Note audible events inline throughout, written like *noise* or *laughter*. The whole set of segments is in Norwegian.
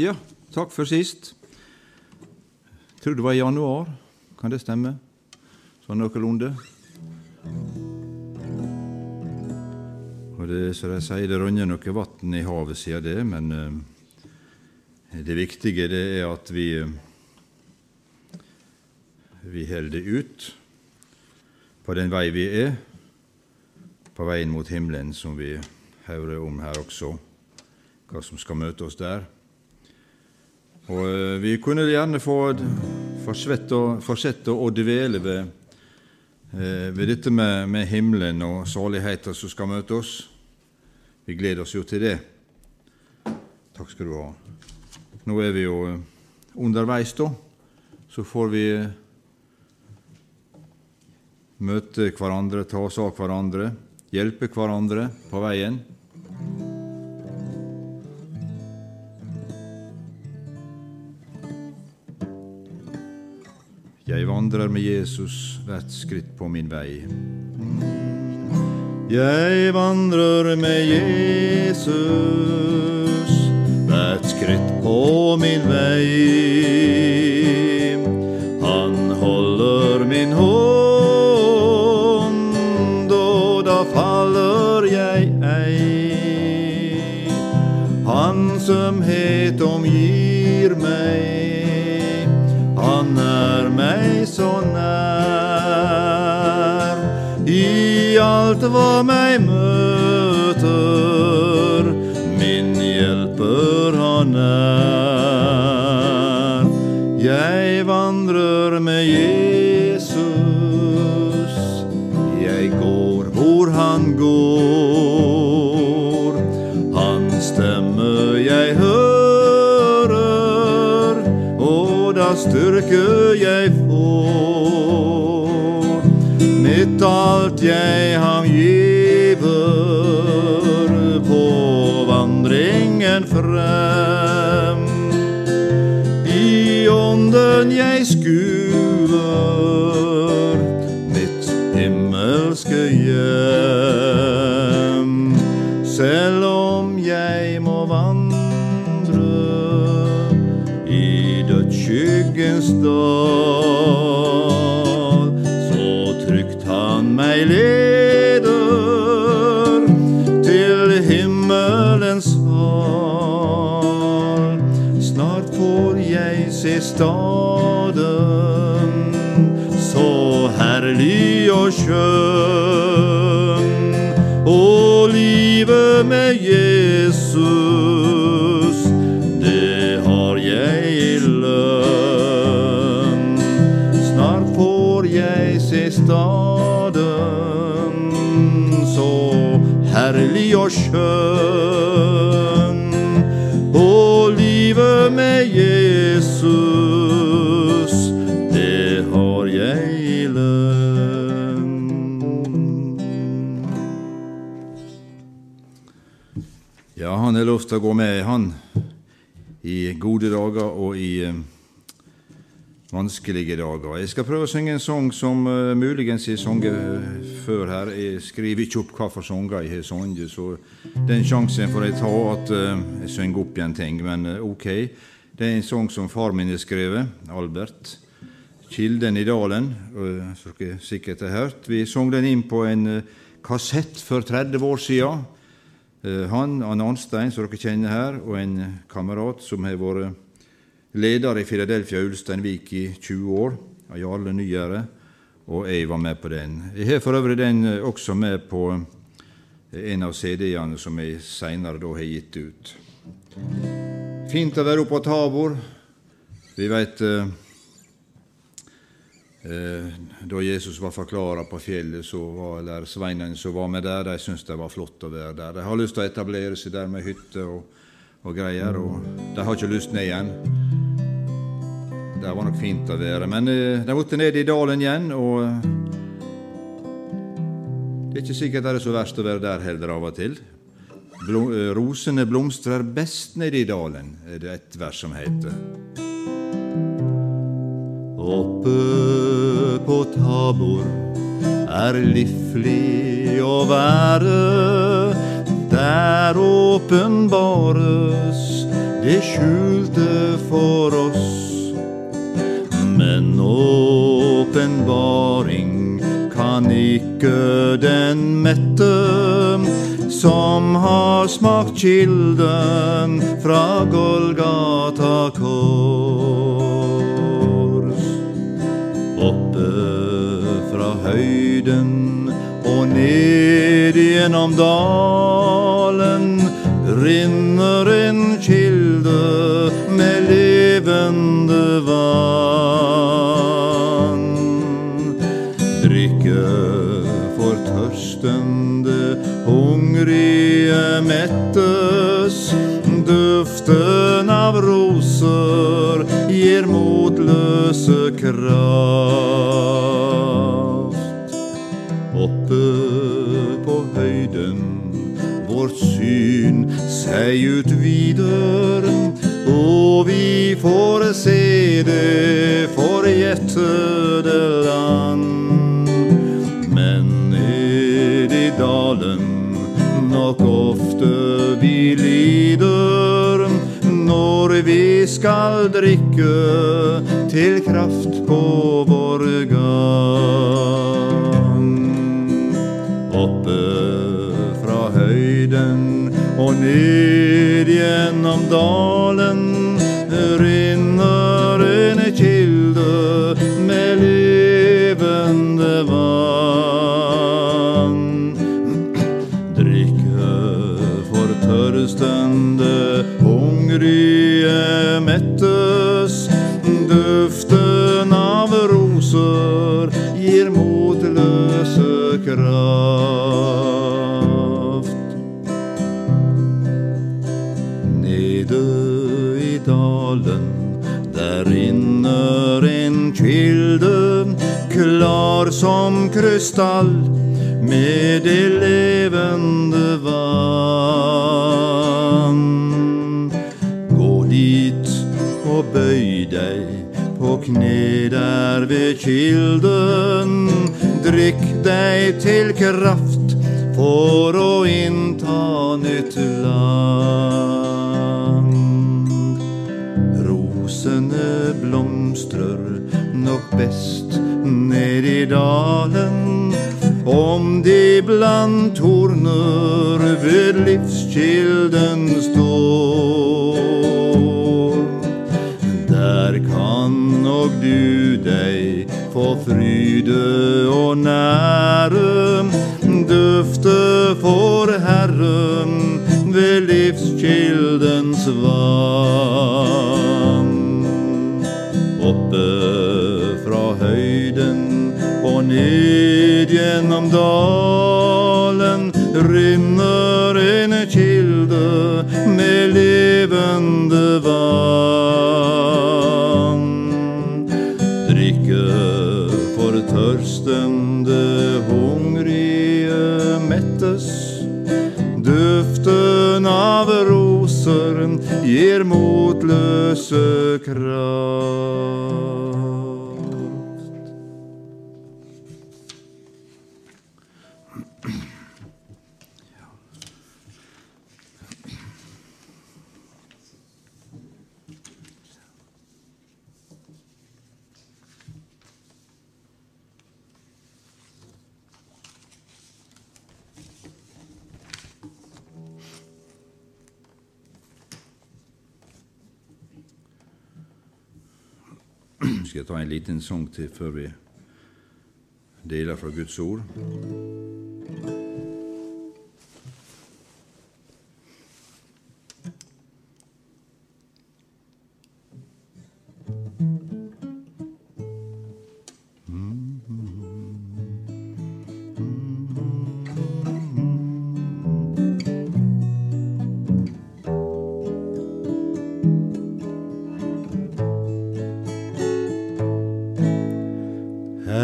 Ja, takk for sist. Jeg tror det var i januar. Kan det stemme? Sånn noenlunde. Og det, så de sier, det rønner noe vann i havet siden det, men eh, det viktige det er at vi eh, vi holder ut på den vei vi er, på veien mot himmelen, som vi hører om her også, hva som skal møte oss der. Og eh, Vi kunne gjerne få fortsette å dvele ved, eh, ved dette med, med, himmelen og saligheten som skal møte oss. Vi gleder oss jo til det. Takk skal du ha. Nå er vi jo eh, underveis, da. Så får vi møte hverandre, ta oss av hverandre, hjelpe hverandre på veien. Jeg vandrer med Jesus hvert skritt på min vei. Jeg vandrer med Jesus hvert skritt på min vei. Han holder min hånd, og da faller jeg ei. Hansomhet omgir så nær. I alt hva meg møter, min hjelper han er. Jeg vandrer med Jesus, jeg går hvor han går. Hans stemme jeg hører, og da styrker jeg. Mitt alt jeg ham giver på vandringen frem. I ånden jeg skuer mitt himmelske hjem. Selv om jeg må vandre i dødsskyggens dal, og skjønn. Og livet med Jesus, det har jeg i lønn. Snart får jeg se staden, så herlig og skjønn. Lov til å gå med, han, i gode dager og i eh, vanskelige dager. Jeg skal prøve å synge en sang som uh, muligens jeg har sunget uh, før her. Jeg skriver ikke opp hva for sanger jeg har sunget, så den sjansen får jeg ta at uh, jeg synger opp igjen ting. Men ok, det er en sang som far min har skrevet, Albert. 'Kilden i dalen', som dere sikkert har hørt. Vi sang den inn på en kassett for 30 år siden. Han, Anne Arnstein, som dere kjenner her, og en kamerat som har vært leder i Philadelphia Ulsteinvik i 20 år, Jarle Nygjerde, og jeg var med på den. Jeg har for øvrig den også med på en av CD-ene som jeg seinere da har gitt ut. Fint å være oppe på Tabor. Vi veit eh, eh, da Jesus var forklara på fjellet, var sveinene som var med der, de syntes det var flott å være der. De har lyst til å etablere seg der med hytte og, og greier, og de har ikke lyst ned igjen. Det var nok fint å være. Men eh, de måtte ned i dalen igjen, og eh, det er ikke sikkert det er så verst å være der heller av og til. Blom, eh, rosene blomstrer best nede i dalen, er det et vers som heter. Oppe på Tabor er liflig å være. Der åpenbares det skjulte for oss. Men åpenbaring kan ikke den mette som har smakt kilden fra Golgata kors. Høyden og ned gjennom dalen rinner en kilde med levende vann. Drikke for tørstende, hungrige mettes. Duften av roser gir motløse kraft. Vårt syn seg utvider, og vi får se det forjettede land. Men ned i dalen nok ofte vi lider, når vi skal drikke til kraft på vår gang. Ned gjennom dalen som krystall, med det levende vann. Gå dit og bøy deg på kne der ved kilden, drikk deg til kraft for å innta nytt land. Rosene blomstrer nok best ned i dalen, om de blant torner ved livskilden står. Der kan nok du deg få fryde og nære, dufte for Herren ved livskildens vann. Gjennom dalen rinner en kilde med levende vann. Drikke for tørstende, hungrige mettes. Duften av roser gir motløse kraft. En liten sang til før vi deler fra Guds ord?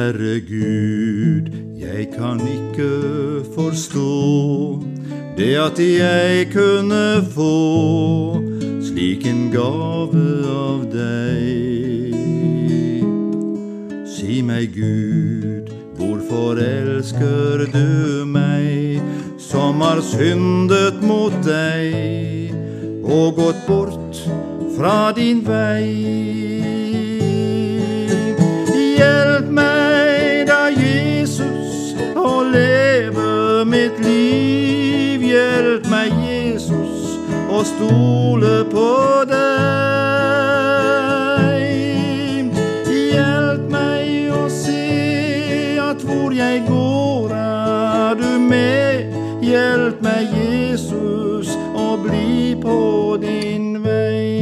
Herre Gud, jeg kan ikke forstå det at jeg kunne få slik en gave av deg. Si meg, Gud, hvorfor elsker du meg, som har syndet mot deg og gått bort fra din vei. Å stole på deg. Hjelp meg å se at hvor jeg går, er du med. Hjelp meg, Jesus, å bli på din vei.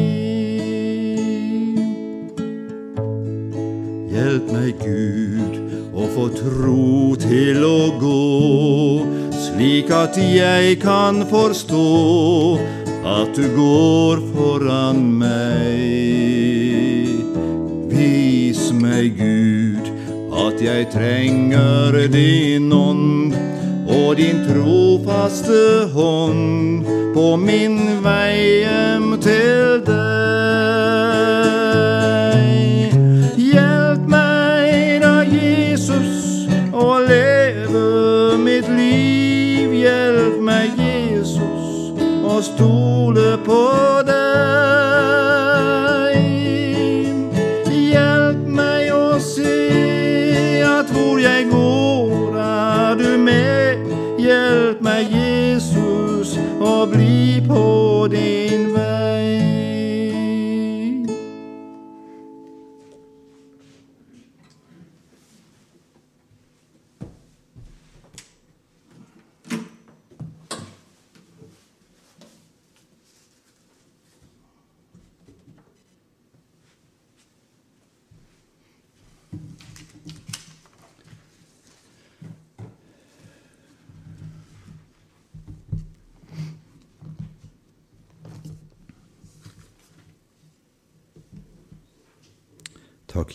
Hjelp meg, Gud, å få tro til å gå, slik at jeg kan forstå at du går foran meg. Vis meg, Gud, at jeg trenger din ånd og din trofaste hånd på min vei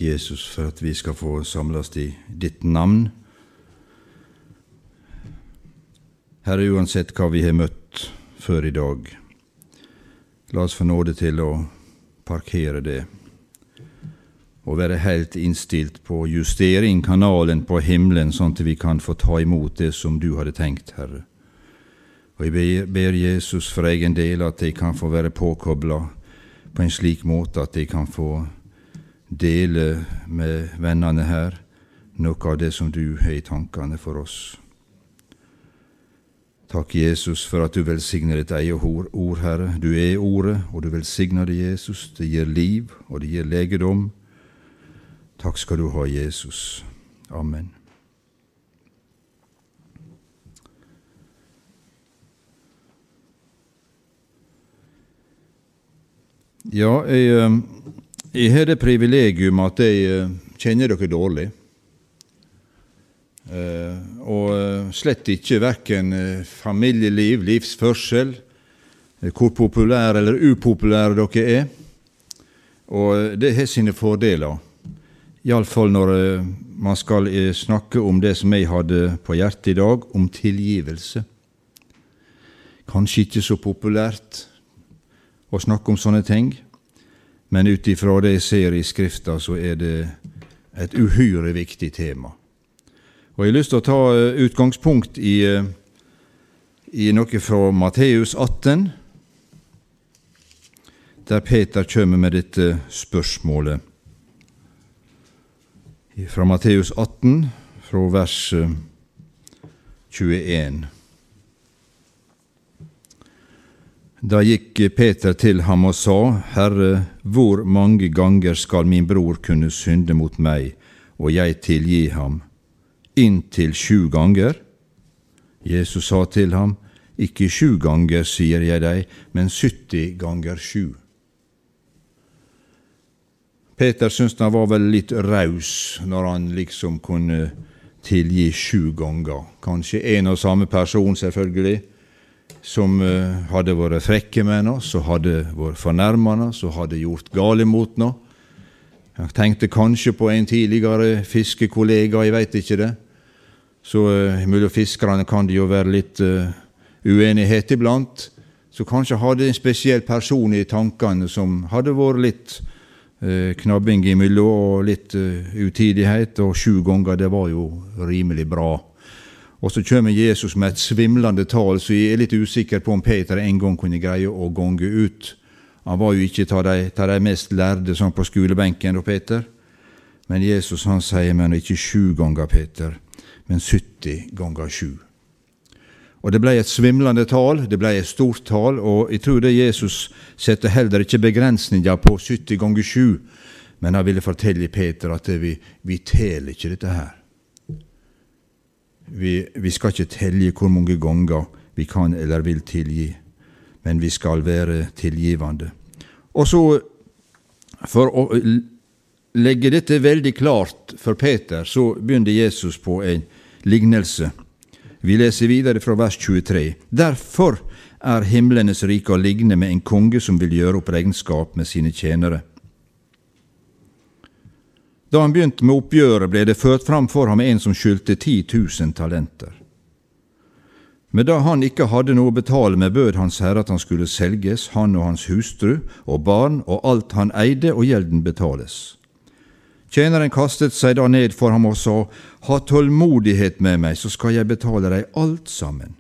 Jesus, for at vi skal få samles i ditt navn. Herre, uansett hva vi har møtt før i dag, la oss få nåde til å parkere det og være helt innstilt på å kanalen på himmelen, sånn at vi kan få ta imot det som du hadde tenkt, Herre. Og jeg ber, ber Jesus for egen del at jeg kan få være påkobla på en slik måte at jeg kan få dele med vennene her noe av det som du har i tankene for oss. Takk, Jesus, for at du velsigner ditt eget ord, Herre. Du er Ordet, og du velsigner det, Jesus. Det gir liv, og det gir legedom. Takk skal du ha, Jesus. Amen. Ja, jeg, jeg har det privilegium at jeg kjenner dere dårlig. Og slett ikke verken familieliv, livsførsel, hvor populære eller upopulære dere er. Og det har sine fordeler. Iallfall når man skal snakke om det som jeg hadde på hjertet i dag, om tilgivelse. Kanskje ikke så populært å snakke om sånne ting, men ut ifra det jeg ser i Skrifta, så er det et uhyre viktig tema. Og Jeg har lyst til å ta utgangspunkt i, i noe fra Matteus 18, der Peter kommer med dette spørsmålet. Fra Matteus 18, fra vers 21. Da gikk Peter til ham og sa, Herre, hvor mange ganger skal min bror kunne synde mot meg, og jeg tilgi ham? Inntil sju ganger? Jesus sa til ham, Ikke sju ganger, sier jeg deg, men sytti ganger sju. Peter syntes han var vel litt raus når han liksom kunne tilgi sju ganger. Kanskje en og samme person, selvfølgelig som hadde vært frekke med henne, som hadde vært fornærmende, som hadde gjort galt mot henne. Jeg tenkte kanskje på en tidligere fiskekollega, jeg veit ikke det. Så uh, mellom fiskerne kan det jo være litt uh, uenighet iblant. Så kanskje hadde en spesiell person i tankene som hadde vært litt uh, knabbing imellom og litt utidighet, og sju ganger, det var jo rimelig bra. Og så kommer Jesus med et svimlende tall, så jeg er litt usikker på om Peter en gang kunne greie å gonge ut Han var jo ikke av de, de mest lærde sånn på skolebenken, da, Peter. Men Jesus han sier men ikke sju ganger, Peter, men 70 ganger sju. Og Det ble et svimlende tall, det ble et stort tall, og jeg tror det Jesus setter heller ikke begrensninger på 70 ganger 7, men han ville fortelle Peter at vi, vi teller ikke dette her. Vi, vi skal ikke telle hvor mange ganger vi kan eller vil tilgi, men vi skal være tilgivende. Og så, for å legge dette veldig klart for Peter, så begynner Jesus på en lignelse. Vi leser videre fra vers 23. Derfor er himlenes rike å ligne med en konge som vil gjøre opp regnskap med sine tjenere. Da han begynte med oppgjøret, ble det ført fram for ham en som skyldte 10 000 talenter. Men da han ikke hadde noe å betale med, bød Hans Herre at han skulle selges, han og hans hustru og barn og alt han eide, og gjelden betales. Tjeneren kastet seg da ned for ham og sa, Ha tålmodighet med meg, så skal jeg betale deg alt sammen.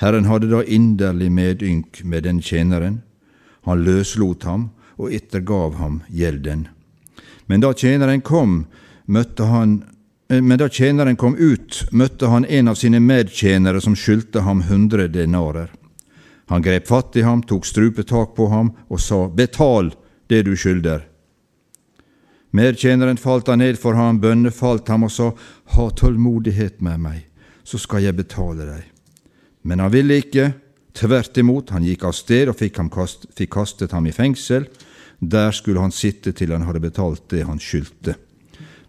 Herren hadde da inderlig medynk med den tjeneren. Han løslot ham og ettergav ham gjelden. Men da tjeneren kom, møtte han eh, men da tjeneren kom ut, møtte han en av sine medtjenere som skyldte ham hundre denarer. Han grep fatt i ham, tok strupetak på ham og sa, Betal det du skylder. Medtjeneren falt han ned for ham, bønnefalt ham og sa, Ha tålmodighet med meg, så skal jeg betale deg. Men han ville ikke, tvert imot, han gikk av sted og fikk, kast, fikk kastet ham i fengsel. Der skulle han sitte til han hadde betalt det han skyldte.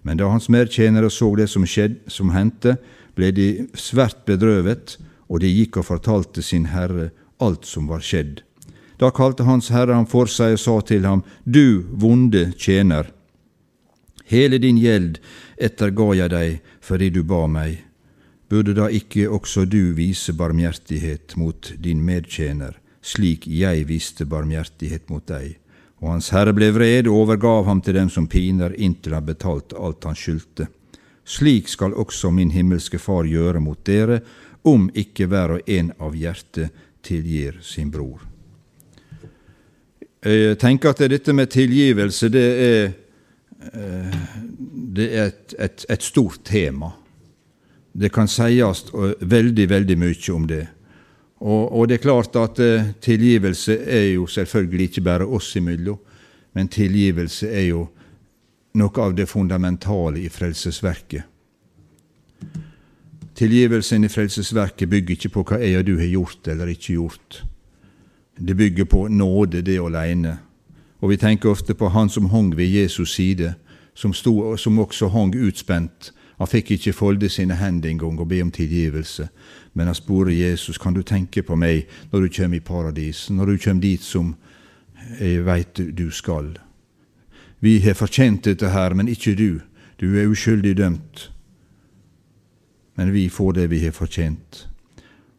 Men da hans medtjenere så det som skjedde, som hendte, ble de svært bedrøvet, og de gikk og fortalte sin herre alt som var skjedd. Da kalte Hans Herre ham for seg og sa til ham, Du vonde tjener, Hele din gjeld etterga jeg deg fordi du ba meg. Burde da ikke også du vise barmhjertighet mot din medtjener, slik jeg viste barmhjertighet mot deg? Og Hans Herre ble vred og overgav ham til dem som piner, inntil han betalte alt han skyldte. Slik skal også min himmelske Far gjøre mot dere, om ikke hver og en av hjertet tilgir sin bror. Jeg tenker at dette med tilgivelse, det er Eh, det er et, et, et, stort tema. Det kan sies veldig, veldig mye om det. Og, og det er klart at eh, tilgivelse er jo selvfølgelig ikke bare oss imellom, men tilgivelse er jo noe av det fundamentale i frelsesverket. Tilgivelsen i frelsesverket bygger ikke på hva jeg og du har gjort eller ikke gjort. Det bygger på nåde, det alene. Og vi tenker ofte på han som hong ved Jesus side, som, stod, som også hong utspent. Han fikk ikke folde sine hender engang og be om tilgivelse, men jeg spurte Jesus kan du tenke på meg når du kommer i paradis, når du kommer dit som jeg veit du skal. Vi har fortjent dette her, men ikke du. Du er uskyldig dømt. Men vi får det vi har fortjent.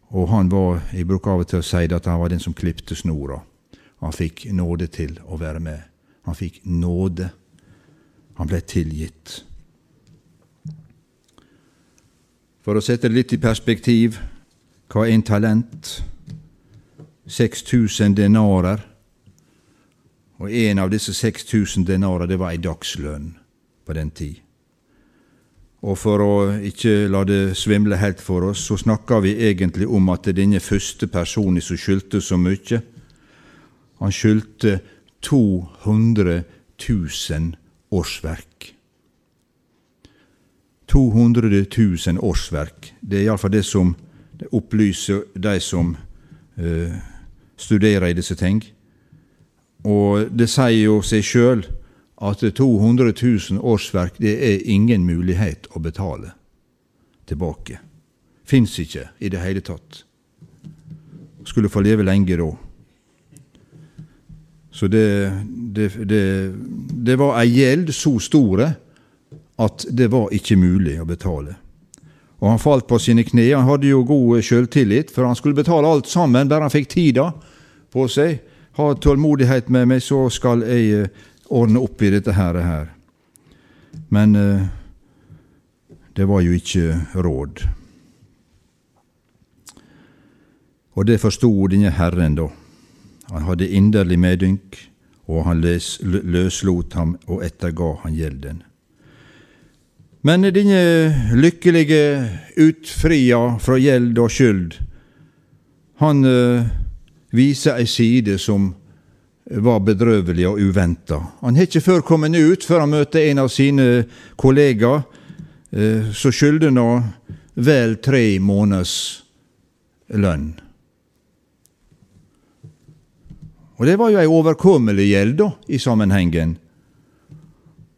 Og han var, Jeg bruker av og til å si det at han var den som klipte snora. Han fikk nåde til å være med. Han fikk nåde. Han ble tilgitt. For å sette det litt i perspektiv hva er en talent? 6000 denarer. Og en av disse 6000 denarer, det var ei dagslønn på den tid. Og for å ikke la det svimle helt for oss, så snakker vi egentlig om at denne første personen som skyldte så mye, han skyldte 200 000 årsverk. 200 000 årsverk. Det er iallfall det som opplyser de som uh, studerer i disse ting. Og det sier jo seg sjøl at 200 000 årsverk det er ingen mulighet å betale tilbake. Fins ikke i det hele tatt. Skulle få leve lenge da. Så det, det, det, det var ei gjeld så store at det var ikke mulig å betale. Og han falt på sine kne. Han hadde jo god sjøltillit, for han skulle betale alt sammen, bare han fikk tida på seg. Ha tålmodighet med meg, så skal jeg eh, ordne opp i dette her. her. Men eh, det var jo ikke råd. Og det forsto denne herren, da Han hadde inderlig medynk, og han løs, løslot ham og etterga han gjelden. Men denne lykkelige utfria fra gjeld og skyld, han uh, viser ei side som var bedrøvelig og uventa. Han har ikke før kommet ut før han møter en av sine kollegaer uh, som skylder nå vel tre måneders lønn. Og det var jo ei overkommelig gjeld da, i sammenhengen.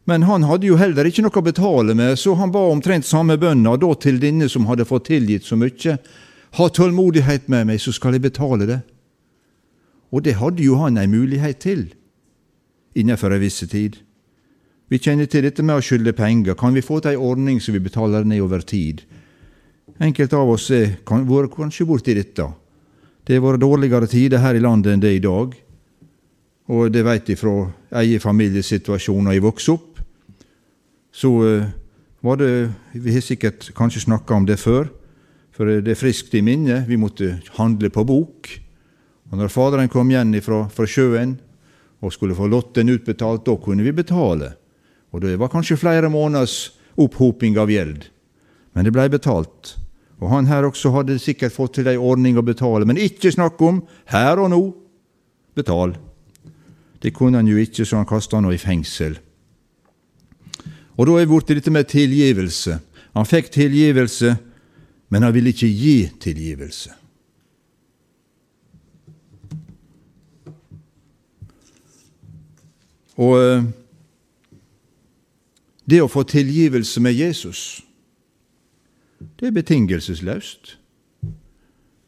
Men han hadde jo heller ikke noe å betale med, så han ba omtrent samme bønna da til denne som hadde fått tilgitt så mye. Ha tålmodighet med meg, så skal jeg betale det. Og det hadde jo han ei mulighet til innenfor ei visse tid. Vi kjenner til dette med å skylde penger. Kan vi få til ei ordning så vi betaler ned over tid? Enkelte av oss har vært kanskje borti dette. Det har vært dårligere tider her i landet enn det er i dag. Og det veit jeg fra egen familiesituasjon da jeg vokste opp. Så uh, var det Vi har sikkert kanskje snakka om det før, for det er friskt i minnet. Vi måtte handle på bok. Og når Faderen kom igjen fra, fra sjøen og skulle få lotten utbetalt, da kunne vi betale. Og det var kanskje flere måneders opphoping av gjeld. Men det blei betalt. Og han her også hadde sikkert fått til ei ordning å betale, men ikke snakk om her og nå. Betal. Det kunne han jo ikke, så han kasta han i fengsel. Og da er vi borti dette med tilgivelse. Han fikk tilgivelse, men han ville ikke gi tilgivelse. Og eh, det å få tilgivelse med Jesus, det er betingelsesløst.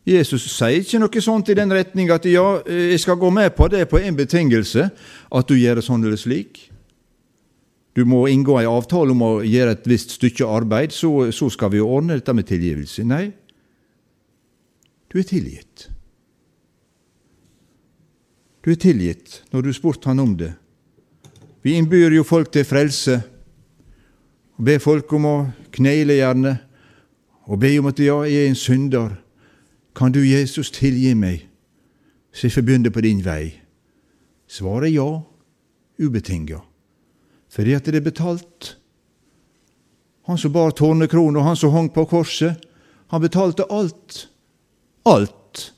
Jesus sier ikke noe sånt i den retning at ja, jeg skal gå med på det på en betingelse, at du gjør det sånn eller slik. Du må inngå en avtale om å gjøre et visst stykke arbeid, så, så skal vi ordne dette med tilgivelse. Nei, du er tilgitt. Du er tilgitt når du spurte han om det. Vi innbyr jo folk til frelse, og ber folk om å kneile gjerne, og be om at ja, jeg er en synder. Kan du, Jesus, tilgi meg, så jeg får på din vei? Svaret ja, ubetinga, fordi at det er betalt. Han som bar tårnekrone, og han som hang på korset, han betalte alt. Alt.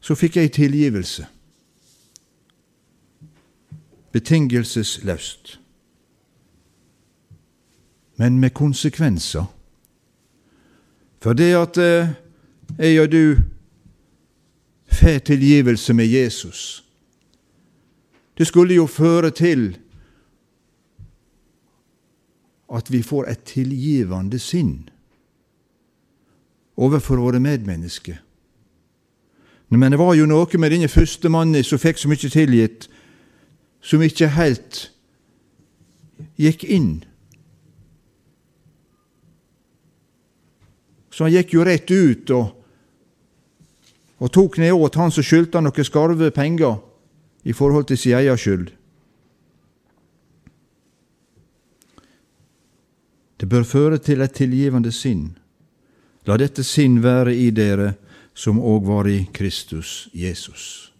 Så fikk jeg tilgivelse. Betingelsesløst. Men med konsekvenser. For det at eh, jeg og du får tilgivelse med Jesus, det skulle jo føre til at vi får et tilgivende sinn overfor våre medmennesker. Men det var jo noe med denne første mannen som fikk så mye tilgitt, som ikke helt gikk inn Så han gikk jo rett ut og, og tok ned åt han som skyldte noen skarve penger i forhold til sin egen skyld. Det bør føre til et tilgivende sinn. La dette sinn være i dere som òg var i Kristus Jesus.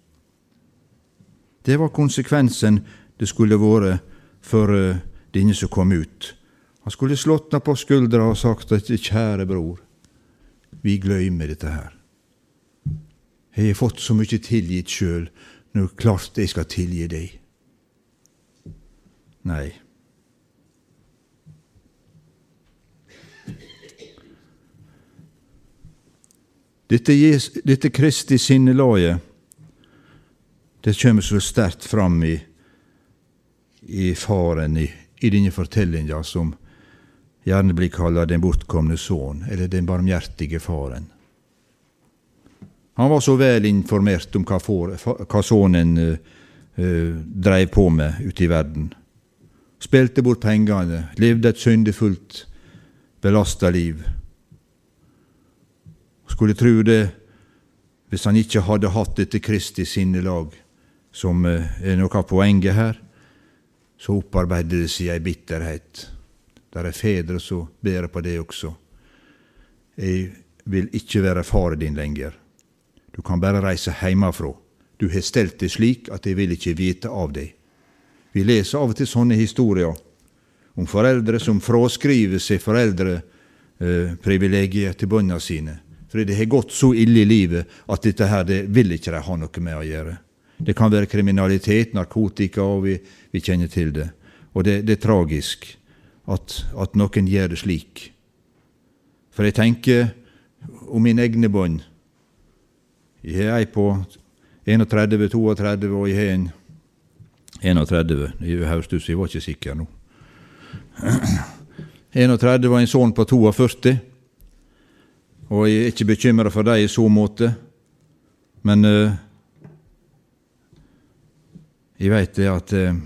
Det var konsekvensen det skulle vært for uh, denne som kom ut. Han skulle slått henne på skuldra og sagt at 'kjære bror', vi glemmer dette her. Jeg har fått så mye tilgitt sjøl, når klart jeg skal tilgi deg. Nei. Dette, dette Kristi sinnelaget, det kommer så sterkt fram i, i faren i, i denne fortellinga som gjerne blir kalla den bortkomne sønn, eller den barmhjertige faren. Han var så vel informert om hva, for, hva sønnen uh, uh, dreiv på med ute i verden. Spilte bort pengene, levde et syndefullt, belasta liv. Skulle tru det, hvis han ikke hadde hatt dette Kristi sinnelag, som uh, er noe av poenget her, så opparbeidet det seg ei bitterhet der er fedre som ber på det også. Jeg vil ikke være far din lenger. Du kan bare reise heimafrå. Du har stelt det slik at jeg vil ikke vite av deg. Vi leser av og til sånne historier om foreldre som fraskriver seg foreldreprivilegiet til bøndene sine, fordi det har gått så ille i livet at dette her, det vil ikke de ha noe med å gjøre. Det kan være kriminalitet, narkotika, og vi, vi kjenner til det. Og det, det er tragisk at, at, noen gjør det slik. For jeg tenker om mine egne bånd. Jeg har ei på 31-32, og jeg har en 31. Det høres ut som jeg var ikke sikker nå. *clears throat* 31 var en sønn på 42, og jeg er ikke bekymra for dem i så måte. Men uh, jeg veit det at uh,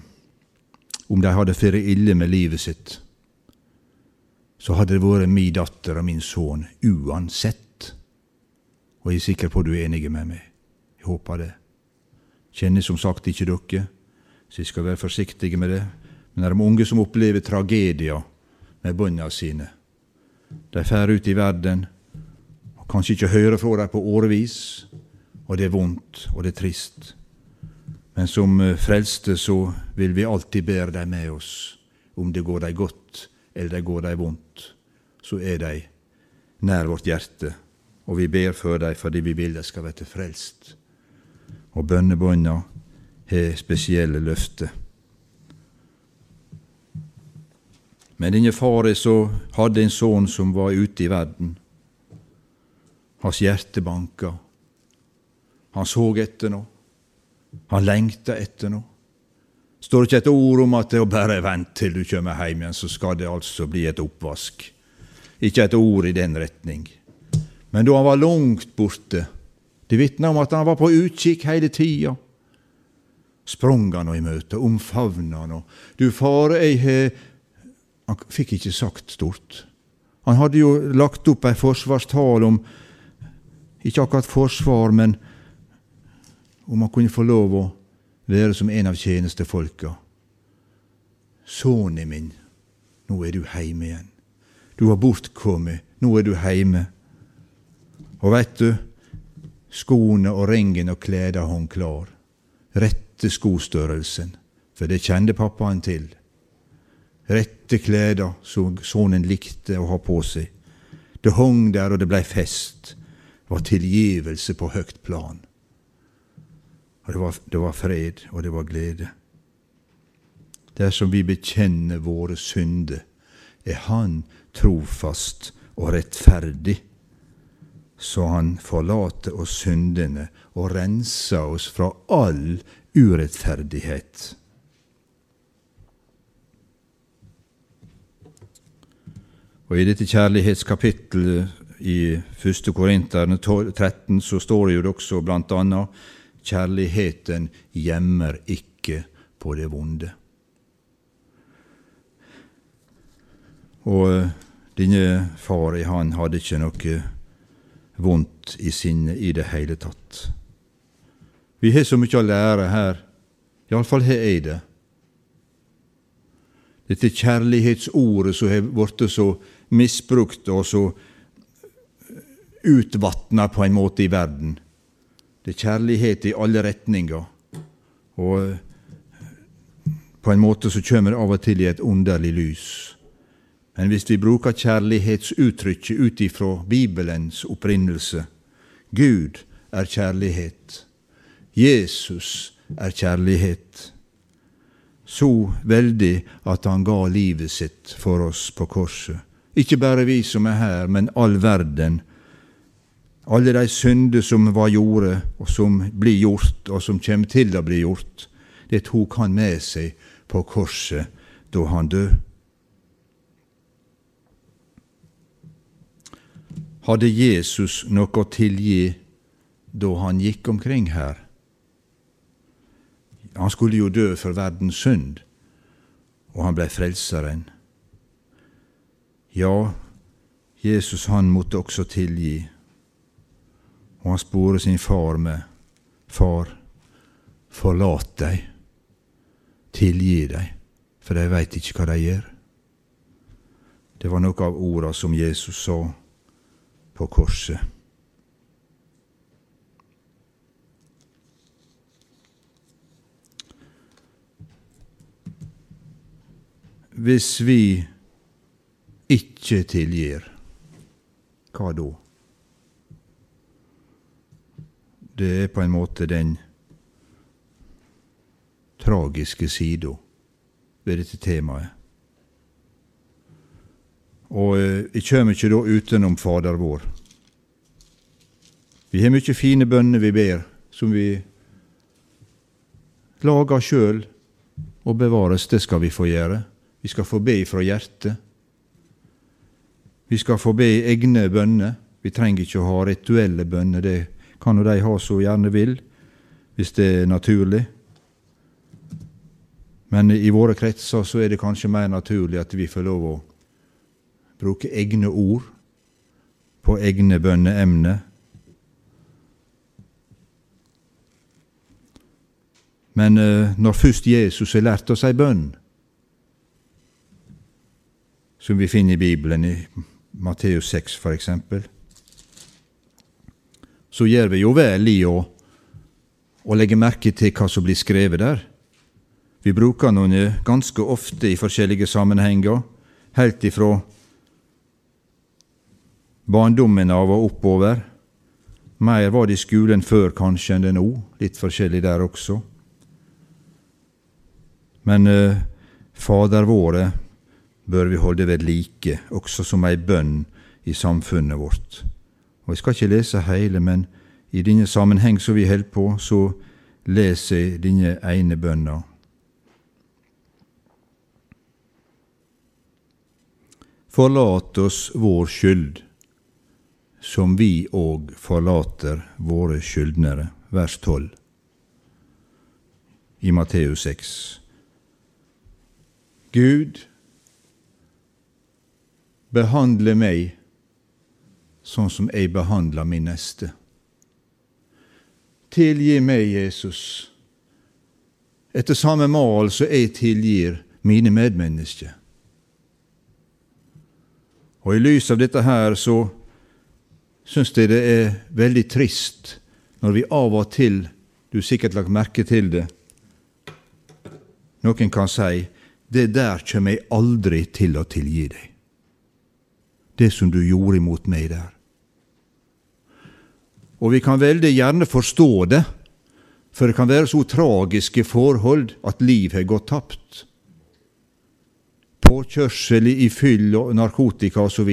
om de hadde fått ille med livet sitt, så hadde det vært min datter og min sønn uansett. Og jeg er sikker på at du er enig med meg. Jeg håper det. Kjenner som sagt ikke dere, så jeg skal være forsiktig med det. Men det er de unge som opplever tragedier med bøndene sine. De drar ut i verden og kanskje ikke hører fra dem på årevis, og det er vondt, og det er trist. Men som eh, frelste så vil vi alltid bære dem med oss. Om det går dem godt eller det går dem vondt, så er de nær vårt hjerte, og vi ber for dem fordi vi vil de skal bli frelst. Og bønnebånda har spesielle løfter. Men denne far så hadde en sønn som var ute i verden. Hans hjerte banka. Han så etter noe. Han lengta etter noe. Står ikke et ord om at det er bare vent til du kommer hjem igjen, så skal det altså bli et oppvask. Ikke et ord i den retning. Men da han var langt borte, det vitna om at han var på utkikk hele tida sprang han i møte, omfavna henne. Du far, jeg har Han fikk ikke sagt stort. Han hadde jo lagt opp ei forsvarstale om ikke akkurat forsvar, men om han kunne få lov å være som en av tjenestefolka. Sønnen min, nå er du heime igjen. Du har bortkommet, nå er du heime. Og veit du, skoene og ringen og kleda hong klar. Rette skostørrelsen, for det kjente pappaen til. Rette kleda som sonen likte å ha på seg. Det hong der, og det blei fest. Det var tilgivelse på høgt plan. Og det var, det var fred, og det var glede. Dersom vi bekjenner våre synder, er Han trofast og rettferdig, så Han forlater oss syndene og renser oss fra all urettferdighet. Og I dette kjærlighetskapittelet i 1. Korinterne 13 så står det jo også annet kjærligheten gjemmer ikke på det vonde. Og denne far han hadde ikke noe vondt i sinnet i det hele tatt. Vi har så mye å lære her. Iallfall har jeg det. Dette kjærlighetsordet som har blitt så misbrukt og så utvatna på en måte i verden. Det er kjærlighet i alle retninger. Og på en måte så kommer det av og til i et underlig lys. Men hvis vi bruker kjærlighetsuttrykket ut ifra Bibelens opprinnelse Gud er kjærlighet. Jesus er kjærlighet. Så veldig at han ga livet sitt for oss på korset. Ikke bare vi som er her, men all verden. Alle de synder som var gjorde, og som blir gjort, og som kommer til å bli gjort, det tok han med seg på korset da han døde. Hadde Jesus noe å tilgi da han gikk omkring her? Han skulle jo dø for verdens synd, og han blei frelseren. Ja, Jesus han måtte også tilgi, og han sporer sin far med Far, forlat deg, tilgi deg, for de veit ikke hva de gjør. Det var noe av orda som Jesus sa på korset. Hvis vi ikke tilgir, hva da? Det er på en måte den tragiske sida ved dette temaet. Og eh, jeg kjem ikke da utenom Fader vår. Vi har mye fine bønner vi ber, som vi lager sjøl og bevares. Det skal vi få gjøre. Vi skal få be fra hjertet. Vi skal få be egne bønner. Vi trenger ikke å ha rituelle bønner. Det kan jo de ha så gjerne vil, hvis det er naturlig. Men i våre kretser så er det kanskje mer naturlig at vi får lov å bruke egne ord på egne bønneemner. Men uh, når først Jesus har lært oss ei bønn, som vi finner i Bibelen, i Matteus 6 for eksempel, så gjør vi jo vel i å, å legge merke til hva som blir skrevet der. Vi bruker noen ganske ofte i forskjellige sammenhenger, helt ifra barndommen av og oppover. Mer var det i skolen før kanskje enn det nå, litt forskjellig der også. Men eh, Fader våre bør vi holde ved like, også som ei bønn i samfunnet vårt. Og Jeg skal ikke lese hele, men i denne sammenheng som vi holder på, så leser jeg denne ene bønna. Forlat oss vår skyld, som vi òg forlater våre skyldnere. Vers 12 i Matteus 6. Gud, behandle meg sånn som jeg behandler min neste. Tilgi meg, Jesus, etter samme mal som jeg tilgir mine medmennesker. Og i lys av dette her så syns jeg det er veldig trist når vi av og til, du sikkert lagt merke til det, noen kan si det der kjem jeg aldri til å tilgi deg. Det som du gjorde imot meg der. Og vi kan veldig gjerne forstå det, for det kan være så tragiske forhold at liv har gått tapt. Påkjørsel i fyll og narkotika osv.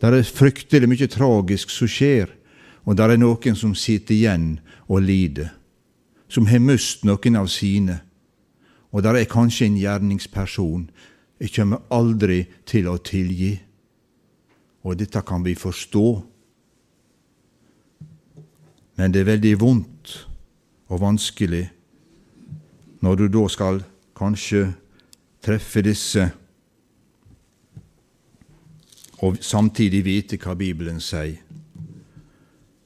Det er fryktelig mye tragisk som skjer, og det er noen som sitter igjen og lider, som har mist noen av sine og der er kanskje en gjerningsperson. Jeg kommer aldri til å tilgi. Og dette kan vi forstå. Men det er veldig vondt og vanskelig når du da skal kanskje treffe disse og samtidig vite hva Bibelen sier.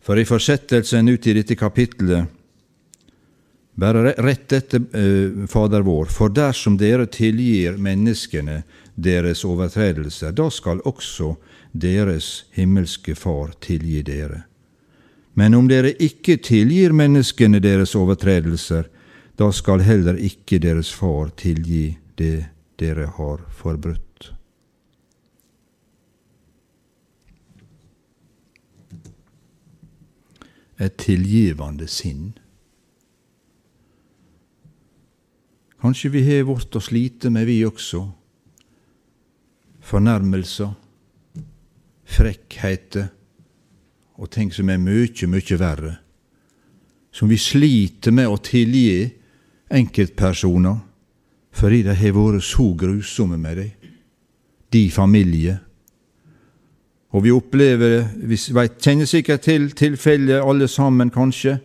For i fortsettelsen ut i dette kapittelet bare rett etter eh, Fader vår, for dersom dere tilgir menneskene deres overtredelser, da skal også deres himmelske Far tilgi dere. Men om dere ikke tilgir menneskene deres overtredelser, da skal heller ikke deres Far tilgi det dere har forbrutt. Et tilgivende sinn. Kanskje vi har vårt å slite med, vi også. Fornærmelser, frekkheter og ting som er mykje, mykje verre. Som vi sliter med å tilgi enkeltpersoner fordi de har vært så grusomme med deg, de familie. Og vi opplever, vi kjenner sikkert til tilfellet alle sammen, kanskje,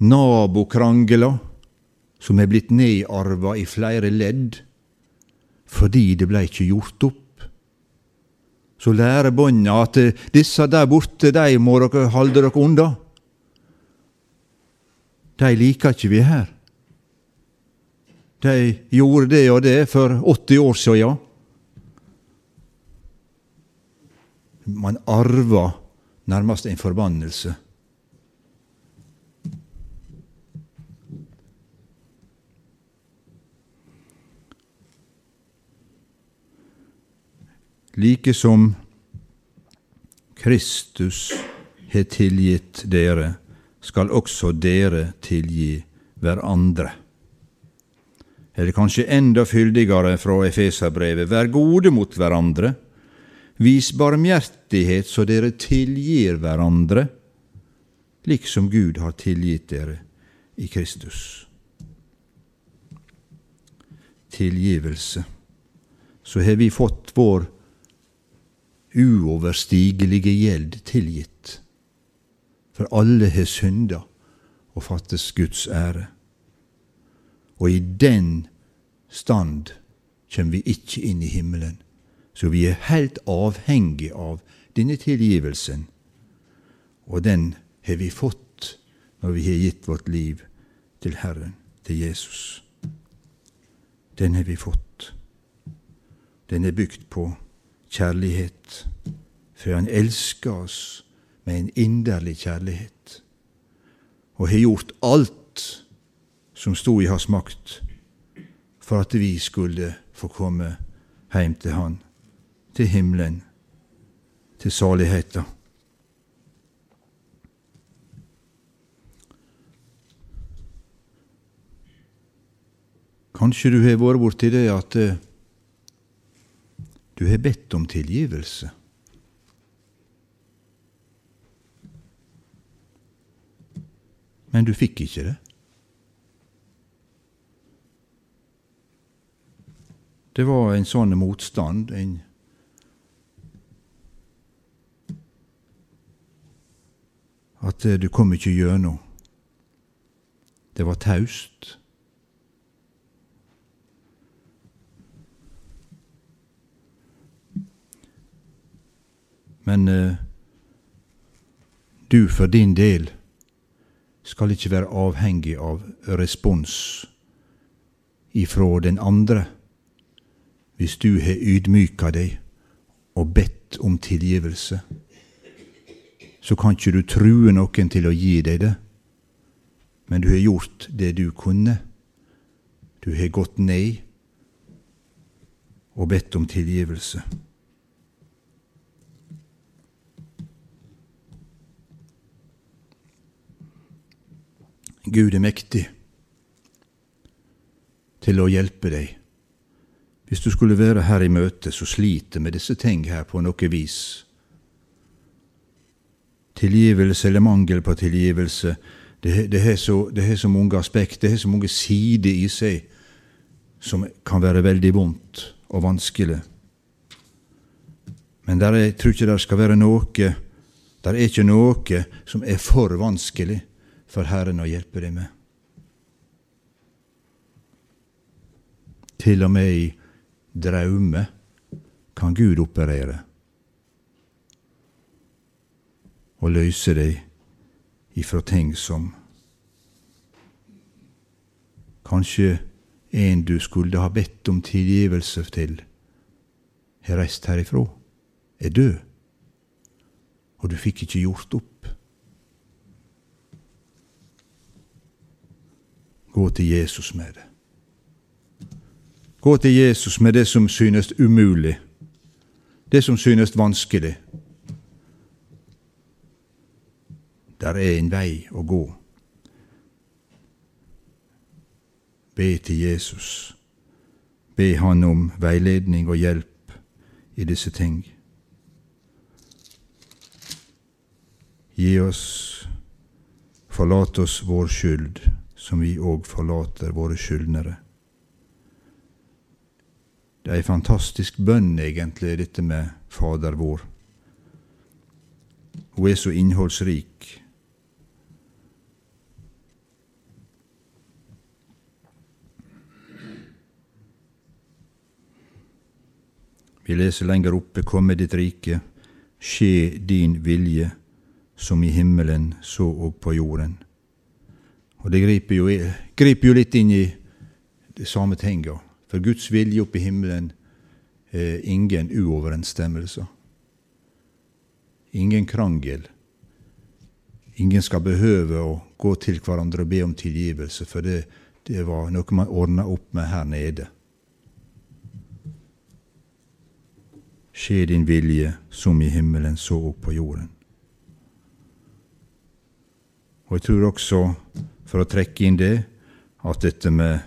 nabokrangler som er blitt nedarva i flere ledd fordi det blei ikke gjort opp. Så lærer bånda at disse der borte, de må dere holde dere unna. De liker ikke vi her. De gjorde det og det for 80 år siden. Man arver nærmest en forbannelse. like som Kristus har tilgitt dere, skal også dere tilgi hverandre. Eller kanskje enda fyldigere fra Efeserbrevet, vær gode mot hverandre, vis barmhjertighet så dere tilgir hverandre, liksom Gud har tilgitt dere i Kristus. Tilgivelse. Så har vi fått vår uoverstigelige gjeld tilgitt. For alle har synda og fattes Guds ære. Og i den stand kjem vi ikke inn i himmelen. Så vi er helt avhengig av denne tilgivelsen, og den har vi fått når vi har gitt vårt liv til Herren, til Jesus. Den har vi fått. Den er bygd på kjærlighet, for Han elsker oss med en inderlig kjærlighet, og har gjort alt som sto i hans makt, for at vi skulle få komme hjem til Han, til himmelen, til saligheten. Kanskje du har vært borti det at eh, du har bedt om tilgivelse. Men du fikk ikke det. Det var en sånn motstand, en At eh, du kom ikke gjennom. Det var taust. Men eh, du for din del skal ikke være avhengig av respons ifra den andre hvis du har ydmyka deg og bedt om tilgivelse. Så kan ikke du true noen til å gi deg det, men du har gjort det du kunne. Du har gått ned og bedt om tilgivelse. Gud er mektig til å hjelpe deg. Hvis du skulle være her i møte så sliter med disse ting her på noe vis. Tilgivelse eller mangel på tilgivelse, det, har, så, så mange aspekt, det har så mange sider i seg som kan være veldig vondt og vanskelig. Men der er, jeg tror ikke det skal være noe Der er ikke noe som er for vanskelig for Herren å hjelpe deg med. Til og med i draume kan Gud operere og løse deg ifra ting som kanskje en du skulle ha bedt om tilgivelse til, har reist herifra, er død, og du fikk ikke gjort opp. Gå til Jesus med det. Gå til Jesus med det som synes umulig, det som synes vanskelig. Der er en vei å gå. Be til Jesus. Be Han om veiledning og hjelp i disse ting. Gi oss, forlat oss vår skyld som vi òg forlater våre skyldnere. Det er ei fantastisk bønn, egentlig, dette med Fader vår. Hun er så innholdsrik. Vi leser lenger oppe, Kom med ditt rike, skje din vilje, som i himmelen, så og på jorden. Og det griper jo, griper jo litt inn i det samme tinga. For Guds vilje oppe i himmelen er ingen uoverensstemmelser. Ingen krangel. Ingen skal behøve å gå til hverandre og be om tilgivelse, for det, det var noe man ordna opp med her nede. Skje din vilje som i himmelen, så opp på jorden. Og jeg tror også, for å trekke inn det, at dette med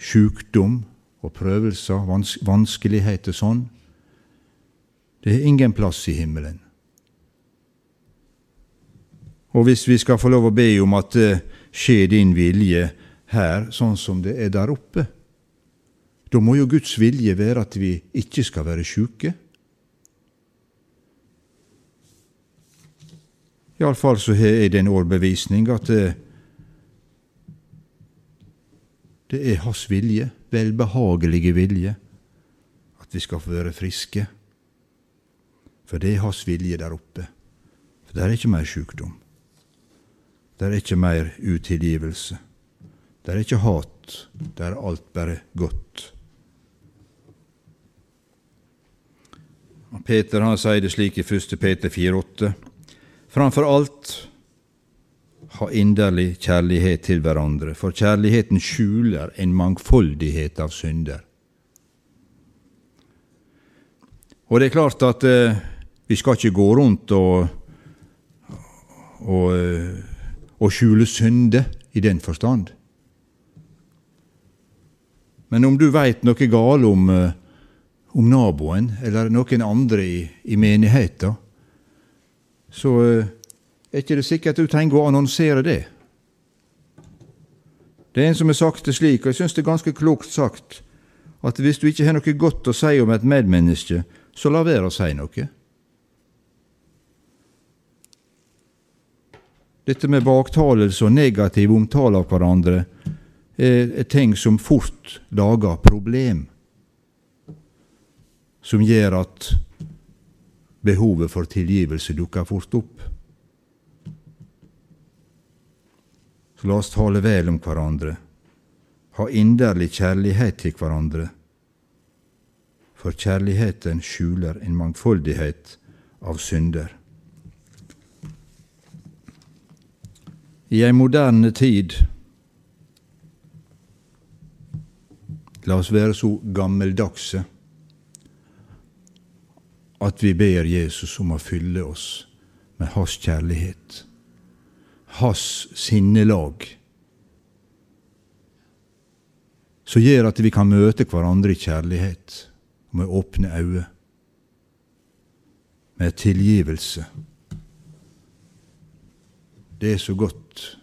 sjukdom og prøvelser, vans vanskeligheter sånn, det er ingen plass i himmelen. Og hvis vi skal få lov å be om at det skjer din vilje her, sånn som det er der oppe, da må jo Guds vilje være at vi ikke skal være sjuke. Iallfall så har jeg den overbevisning at det, det er Hans vilje, velbehagelige vilje, at vi skal få være friske. For det er Hans vilje der oppe. For der er ikke mer sjukdom. Der er ikke mer utilgivelse. Der er ikke hat. Der er alt bare godt. Peter han sier det slik i 1. Peter 4,8.: Framfor alt ha inderlig kjærlighet til hverandre, for kjærligheten skjuler en mangfoldighet av synder. Og det er klart at eh, vi skal ikke gå rundt og, og, eh, og skjule synder i den forstand. Men om du veit noe galt om eh, om naboen eller noen andre i, i menigheten, så eh, er ikke det sikkert du trenger å annonsere det. Det er en som har sagt det slik, og jeg syns det er ganske klokt sagt, at hvis du ikke har noe godt å si om et medmenneske, så la være å si noe. Dette med baktalelse og negativ omtale av hverandre er ting som fort lager problem som gjør at behovet for tilgivelse dukker fort opp. Så la oss tale vel om hverandre, ha inderlig kjærlighet til hverandre, for kjærligheten skjuler en mangfoldighet av synder. I ei moderne tid La oss være så gammeldagse at vi ber Jesus om å fylle oss med hans kjærlighet, hans sinnelag, som gjør at vi kan møte hverandre i kjærlighet og med åpne øyne, med tilgivelse. Det er så godt.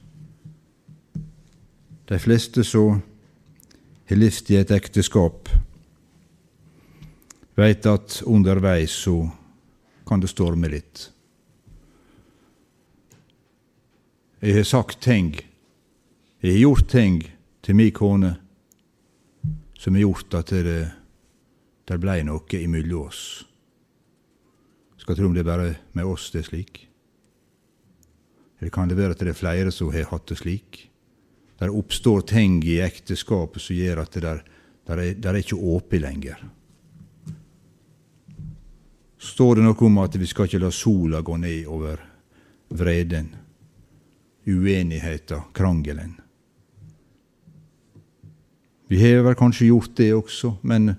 De fleste som har levd i et ekteskap, veit at underveis så kan det storme litt. Jeg har sagt ting, jeg har gjort ting til mi kone som har gjort at det, det blei noe imellom oss. Skal tro om det er bare med oss det er slik. Eller kan det være at det er flere som har hatt det slik? Der oppstår ting i ekteskapet som gjør at det der, der er, der er ikke åpent lenger står det noe om at vi skal ikke la sola gå ned over vreden, uenigheten, krangelen. Vi har vel kanskje gjort det også, men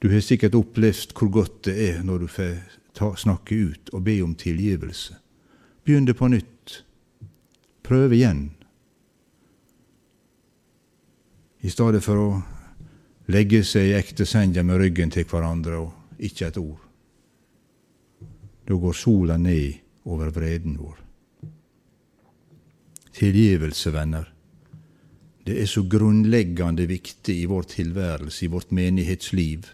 du har sikkert opplevd hvor godt det er når du får ta, snakke ut og be om tilgivelse. Begynn det på nytt. Prøv igjen. I stedet for å legge seg i ekte senja med ryggen til hverandre og ikke et ord. Da går sola ned over vreden vår. Tilgivelse, venner. Det er så grunnleggende viktig i vår tilværelse, i vårt menighetsliv.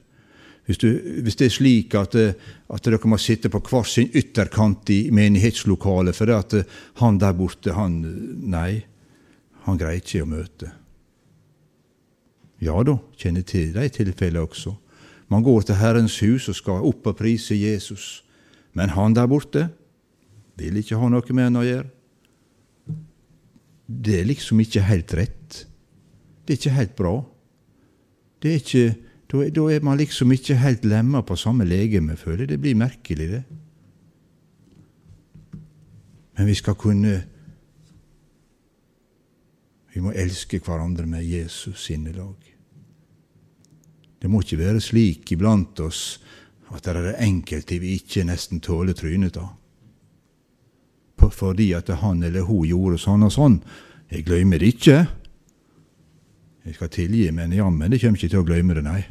Hvis, du, hvis det er slik at, at, dere må sitte på hver sin ytterkant i menighetslokalet fordi at han der borte, han Nei, han greier ikke å møte. Ja da, kjenner til de tilfellene også. Man går til Herrens hus og skal opp og prise Jesus. Men han der borte vil ikke ha noe med han å gjøre. Det er liksom ikke helt rett. Det er ikke helt bra. Det er ikke, da, da er man liksom ikke helt lemma på samme legeme, føler jeg. Det blir merkelig, det. Men vi skal kunne Vi må elske hverandre med Jesus sinnelag. Det må ikke være slik iblant oss at det er enkelte vi ikke nesten tåler trynet av. Fordi at han eller hun gjorde sånn og sånn. Jeg glemmer det ikke. Jeg skal tilgi, men jammen det kommer ikke til å glemme det, nei.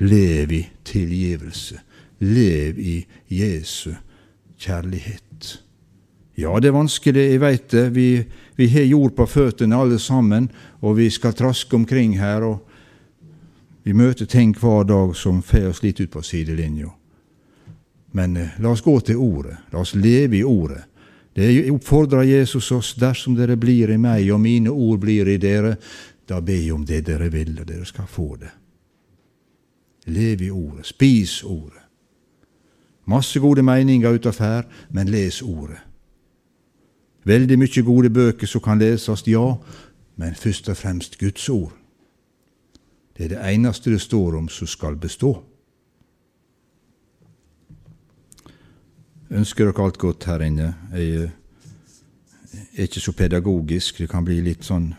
Lev i tilgivelse. Lev i Jesu kjærlighet. Ja, det er vanskelig, jeg veit det. Vi, vi har jord på føttene alle sammen, og vi skal traske omkring her. og Vi møter ting hver dag som får oss litt ut på sidelinja. Men eh, la oss gå til Ordet. La oss leve i Ordet. Det oppfordrer Jesus oss. Dersom dere blir i meg, og mine ord blir i dere, da be om det dere vil, og dere skal få det. Lev i Ordet. Spis Ordet. Masse gode meninger utav her, men les Ordet. Veldig mye gode bøker som kan leses, ja, men først og fremst Guds ord. Det er det eneste det står om som skal bestå. ønsker dere alt godt her inne. Jeg er ikke så pedagogisk, det kan bli litt sånn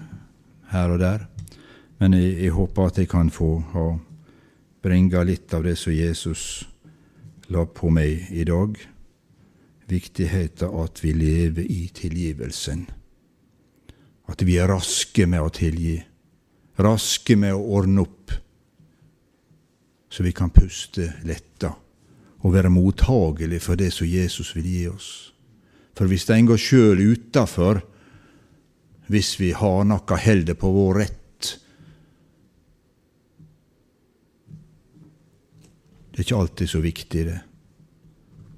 her og der. Men jeg, jeg håper at jeg kan få ha bringe litt av det som Jesus la på meg i dag. Viktigheten at vi lever i tilgivelsen. At vi er raske med å tilgi. Raske med å ordne opp, så vi kan puste letta og være mottagelige for det som Jesus vil gi oss. For hvis en går sjøl utafor, hvis vi har noe holder på vår rett Det er ikke alltid så viktig, det.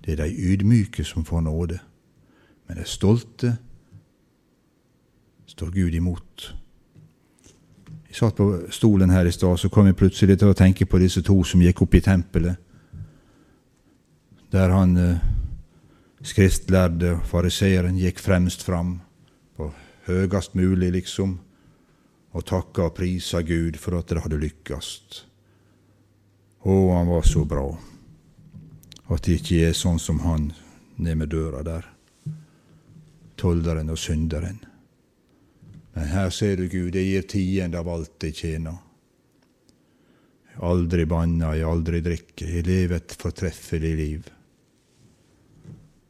Det er de ydmyke som får nåde. Men de stolte står Gud imot. Jeg satt på stolen her i stad, så kom jeg plutselig til å tenke på disse to som gikk opp i tempelet der han eh, skriftlærde fariseeren gikk fremst fram, på høgast mulig, liksom, og takka og prisa Gud for at det hadde lykkast. Å, han var så bra. At det ikke er sånn som han ned med døra der. Tolderen og synderen. Men her ser du Gud, jeg gir tiende av alt jeg tjener. Aldri banna, jeg aldri drikker, jeg lever et fortreffelig liv.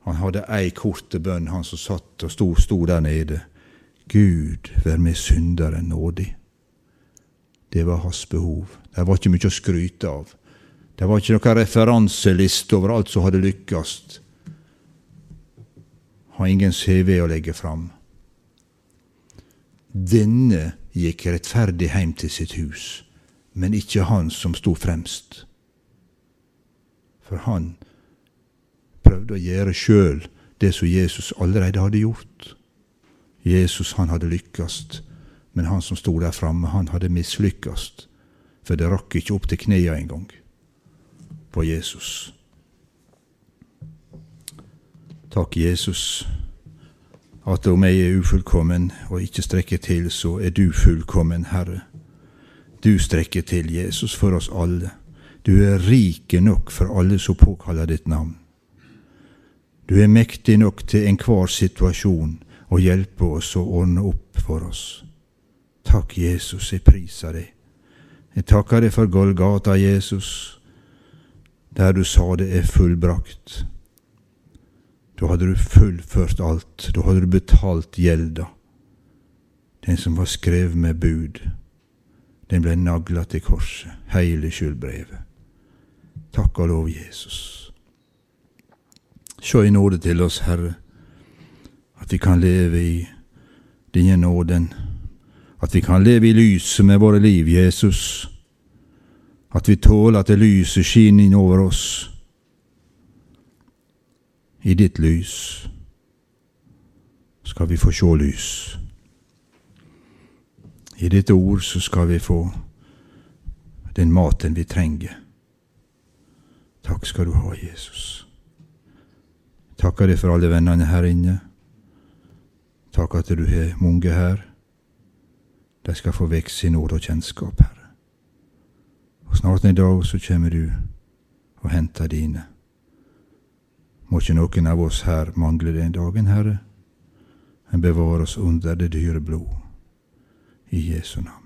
Han hadde ei korte bønn, han som satt og sto, sto der nede. Gud, vær meg synderen nådig. Det var hans behov. Det var ikke mye å skryte av. Det var ikke noen referanseliste over alt som hadde lykkes. Har ingen CV å legge fram. Denne gikk rettferdig hjem til sitt hus, men ikke han som sto fremst. For han prøvde å gjøre sjøl det som Jesus allerede hadde gjort. Jesus han hadde lykkast, men han som sto der framme, han hadde mislykkast, For det rakk ikke opp til knea engang på Jesus. Takk, Jesus, at om jeg er ufullkommen og ikke strekker til, så er du fullkommen, Herre. Du strekker til, Jesus, for oss alle. Du er rike nok for alle som påkaller ditt navn. Du er mektig nok til enhver situasjon å hjelpe oss og ordne opp for oss. Takk, Jesus, jeg priser deg. Jeg takker deg for Golgata, Jesus, der du sa det er fullbrakt. Da hadde du fullført alt, da hadde du betalt gjelda. Den som var skrevet med bud, den ble nagla til korset, hele skyldbrevet. Takk og lov, Jesus. Sjå i nåde til oss, Herre, at vi kan leve i denne nåden, at vi kan leve i lyset med våre liv, Jesus, at vi tåler at det lyset skinner inn over oss. I ditt lys skal vi få sjå lys. I ditt ord så skal vi få den maten vi trenger. Takk skal du ha, Jesus. Takker deg for alle vennene her inne. Takk at du har mange her. De skal få vekst i nåde og kjennskap, Herre. Og snart en dag så kommer du og henter dine. Må ikke noen av oss her mangle den dagen, Herre, men bevare oss under det dyre blod. I Jesu navn.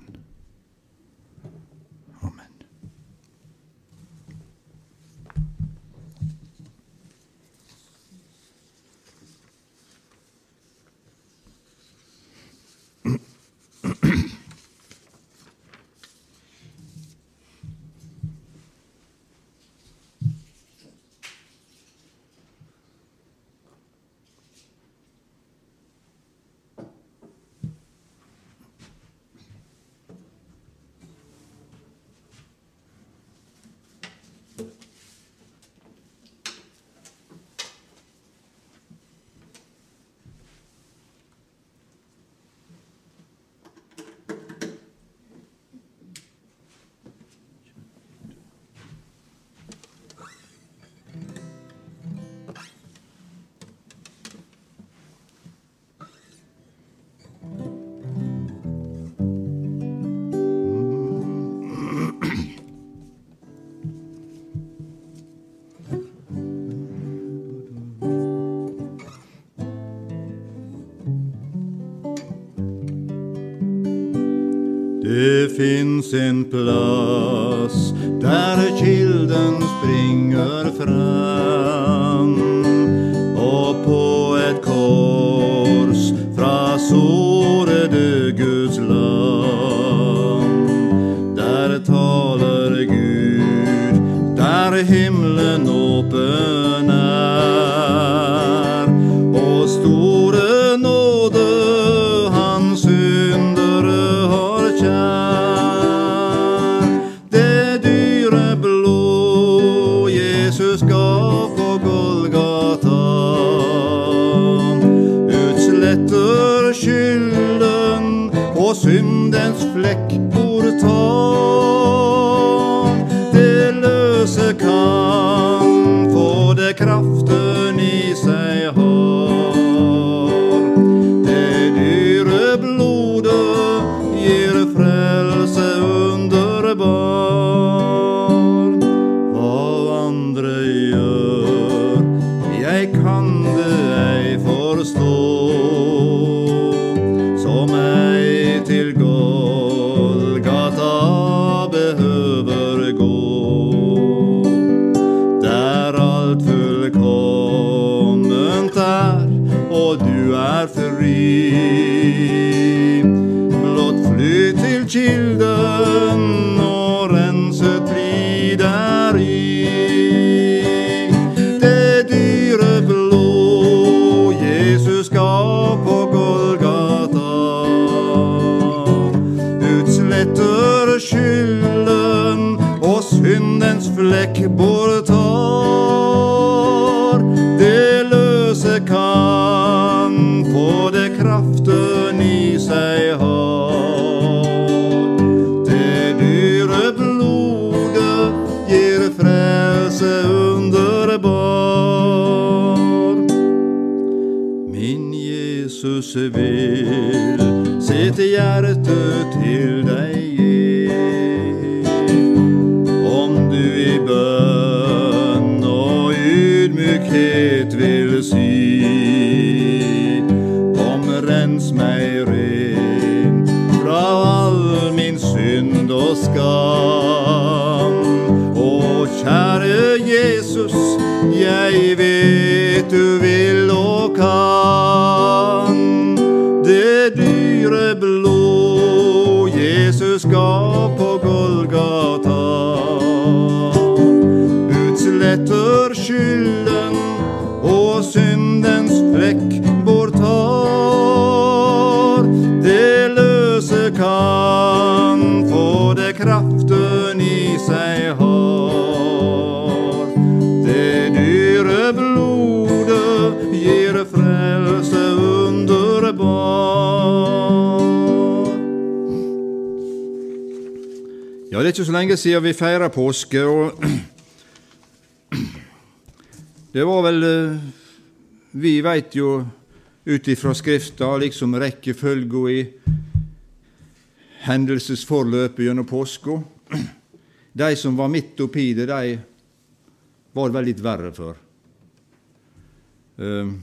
Fins en plass der kilden springer fram, säker både det er ikke så lenge siden vi feira påske, og det var vel eh, Vi veit jo ut ifra Skrifta liksom rekkefølga i hendelsesforløpet gjennom påska. De som var midt oppi det, de var vel litt verre for. Eh,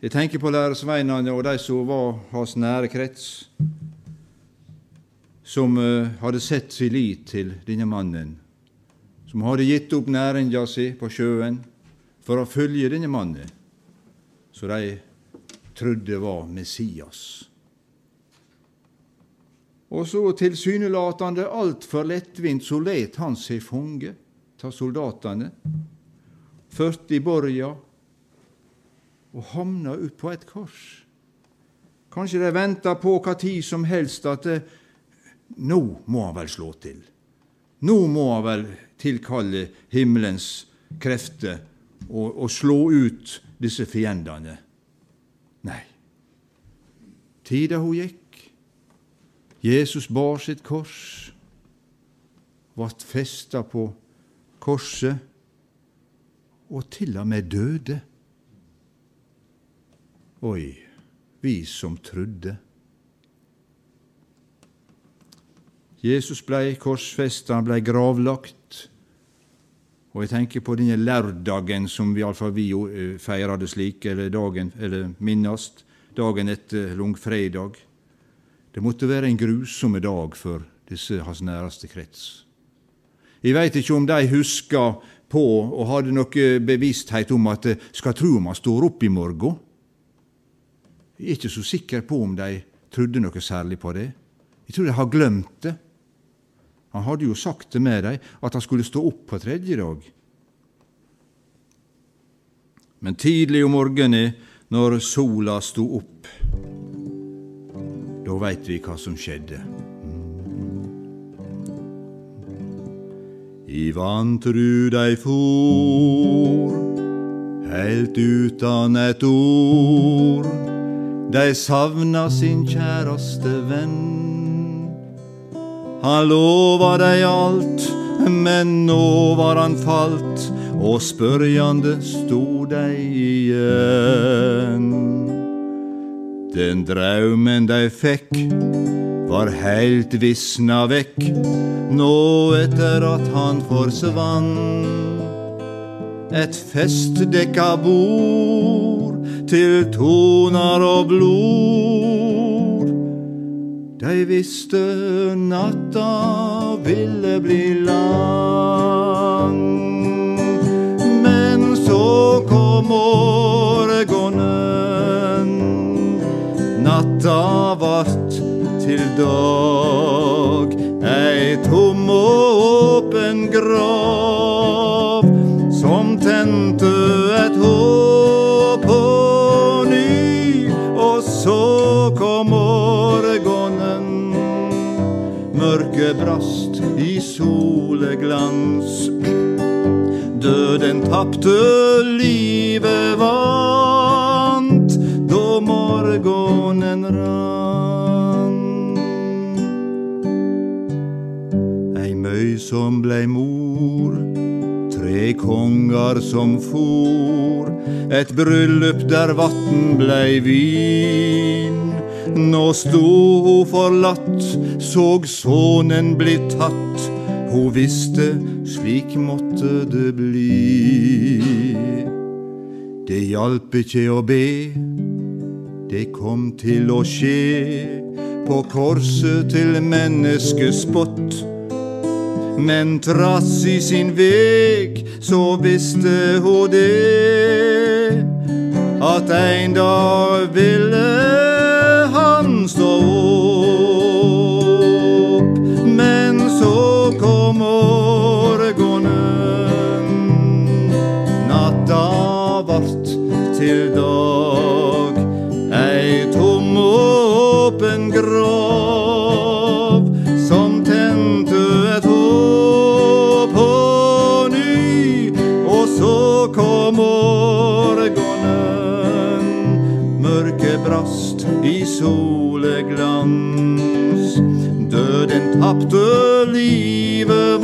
Jeg tenker på lærersveinene og de som var hans nære krets, som eh, hadde sett sin lit til denne mannen, som hadde gitt opp næringa si på sjøen for å følge denne mannen, som de trodde var Messias. Og så tilsynelatende altfor lettvint så let han seg fange ta soldatene, ført i borga og havna ut på et kors. Kanskje de venta på hva tid som helst at det, nå må han vel slå til. Nå må han vel tilkalle himmelens krefter og, og slå ut disse fiendene. Nei. Tida hun gikk. Jesus bar sitt kors, vart festa på korset og til og med døde. Oi, vi som trudde. Jesus blei korsfesta, han blei gravlagt. Og jeg tenker på denne lørdagen som vi iallfall vi eh, feirer det slik, eller eller minnast, dagen etter langfredag. Det måtte være en grusom dag for disse hans næreste krets. Jeg veit ikke om de huska på og hadde noe bevissthet om at skal tru om han står opp i morgen. Jeg er ikke så sikker på om de trodde noe særlig på det. Jeg tror de har glemt det. Han hadde jo sagt det med dem, at han skulle stå opp på tredje dag. Men tidlig om morgenen, når sola sto opp, da veit vi hva som skjedde. I vantru dei for, heilt utan et ord. Dei savna sin kjæraste venn. Han lova dei alt, men nå var han falt, og spørjande sto dei igjen. Den draumen dei fikk, var heilt visna vekk, nå etter at han forsvann. Et festdekka bord til toner og blod. De visste natta ville bli lang. Men så kom morgenen. Natta vart til dag. Ei tom og åpen grav som tente et håp Brast i soleglans. Døden tapte, livet vant da morgenen rann. Ei møy som blei mor, tre konger som for, et bryllup der vatn blei vin. Nå sto hun forlatt, såg sonen bli tatt. Hun visste slik måtte det bli. Det hjalp ikke å be, det kom til å skje på korset til menneskespott. Men trass i sin veg, så visste hun det, at en dag ville Døden tapte, livet